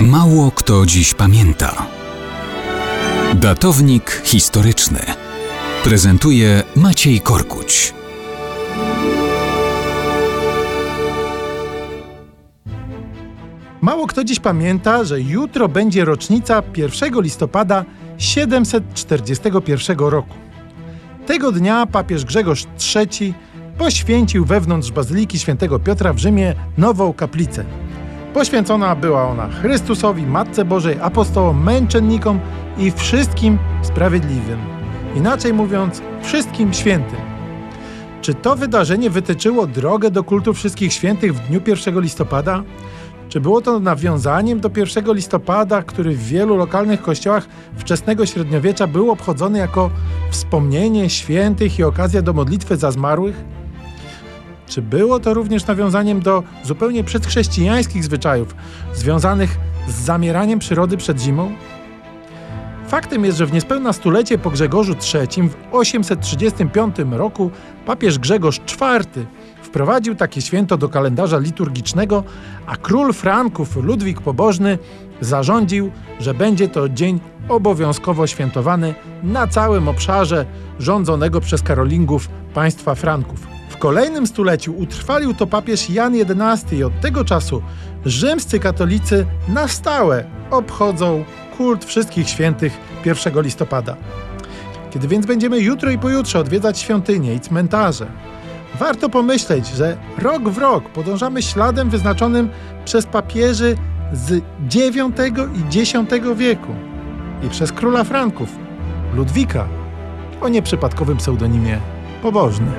Mało kto dziś pamięta. Datownik historyczny prezentuje Maciej Korkuć. Mało kto dziś pamięta, że jutro będzie rocznica 1 listopada 741 roku. Tego dnia papież Grzegorz III poświęcił wewnątrz Bazyliki Świętego Piotra w Rzymie nową kaplicę. Poświęcona była ona Chrystusowi, Matce Bożej, apostołom, męczennikom i wszystkim sprawiedliwym. Inaczej mówiąc, wszystkim świętym. Czy to wydarzenie wytyczyło drogę do kultu wszystkich świętych w dniu 1 listopada? Czy było to nawiązaniem do 1 listopada, który w wielu lokalnych kościołach wczesnego średniowiecza był obchodzony jako wspomnienie świętych i okazja do modlitwy za zmarłych? Czy było to również nawiązaniem do zupełnie przedchrześcijańskich zwyczajów związanych z zamieraniem przyrody przed zimą? Faktem jest, że w niespełna stulecie po Grzegorzu III w 835 roku papież Grzegorz IV wprowadził takie święto do kalendarza liturgicznego, a król Franków Ludwik Pobożny zarządził, że będzie to dzień obowiązkowo świętowany na całym obszarze rządzonego przez Karolingów państwa Franków. W kolejnym stuleciu utrwalił to papież Jan XI i od tego czasu rzymscy katolicy na stałe obchodzą kult wszystkich świętych 1 listopada. Kiedy więc będziemy jutro i pojutrze odwiedzać świątynie i cmentarze, warto pomyśleć, że rok w rok podążamy śladem wyznaczonym przez papieży z IX i X wieku i przez króla Franków, Ludwika, o nieprzypadkowym pseudonimie Pobożny.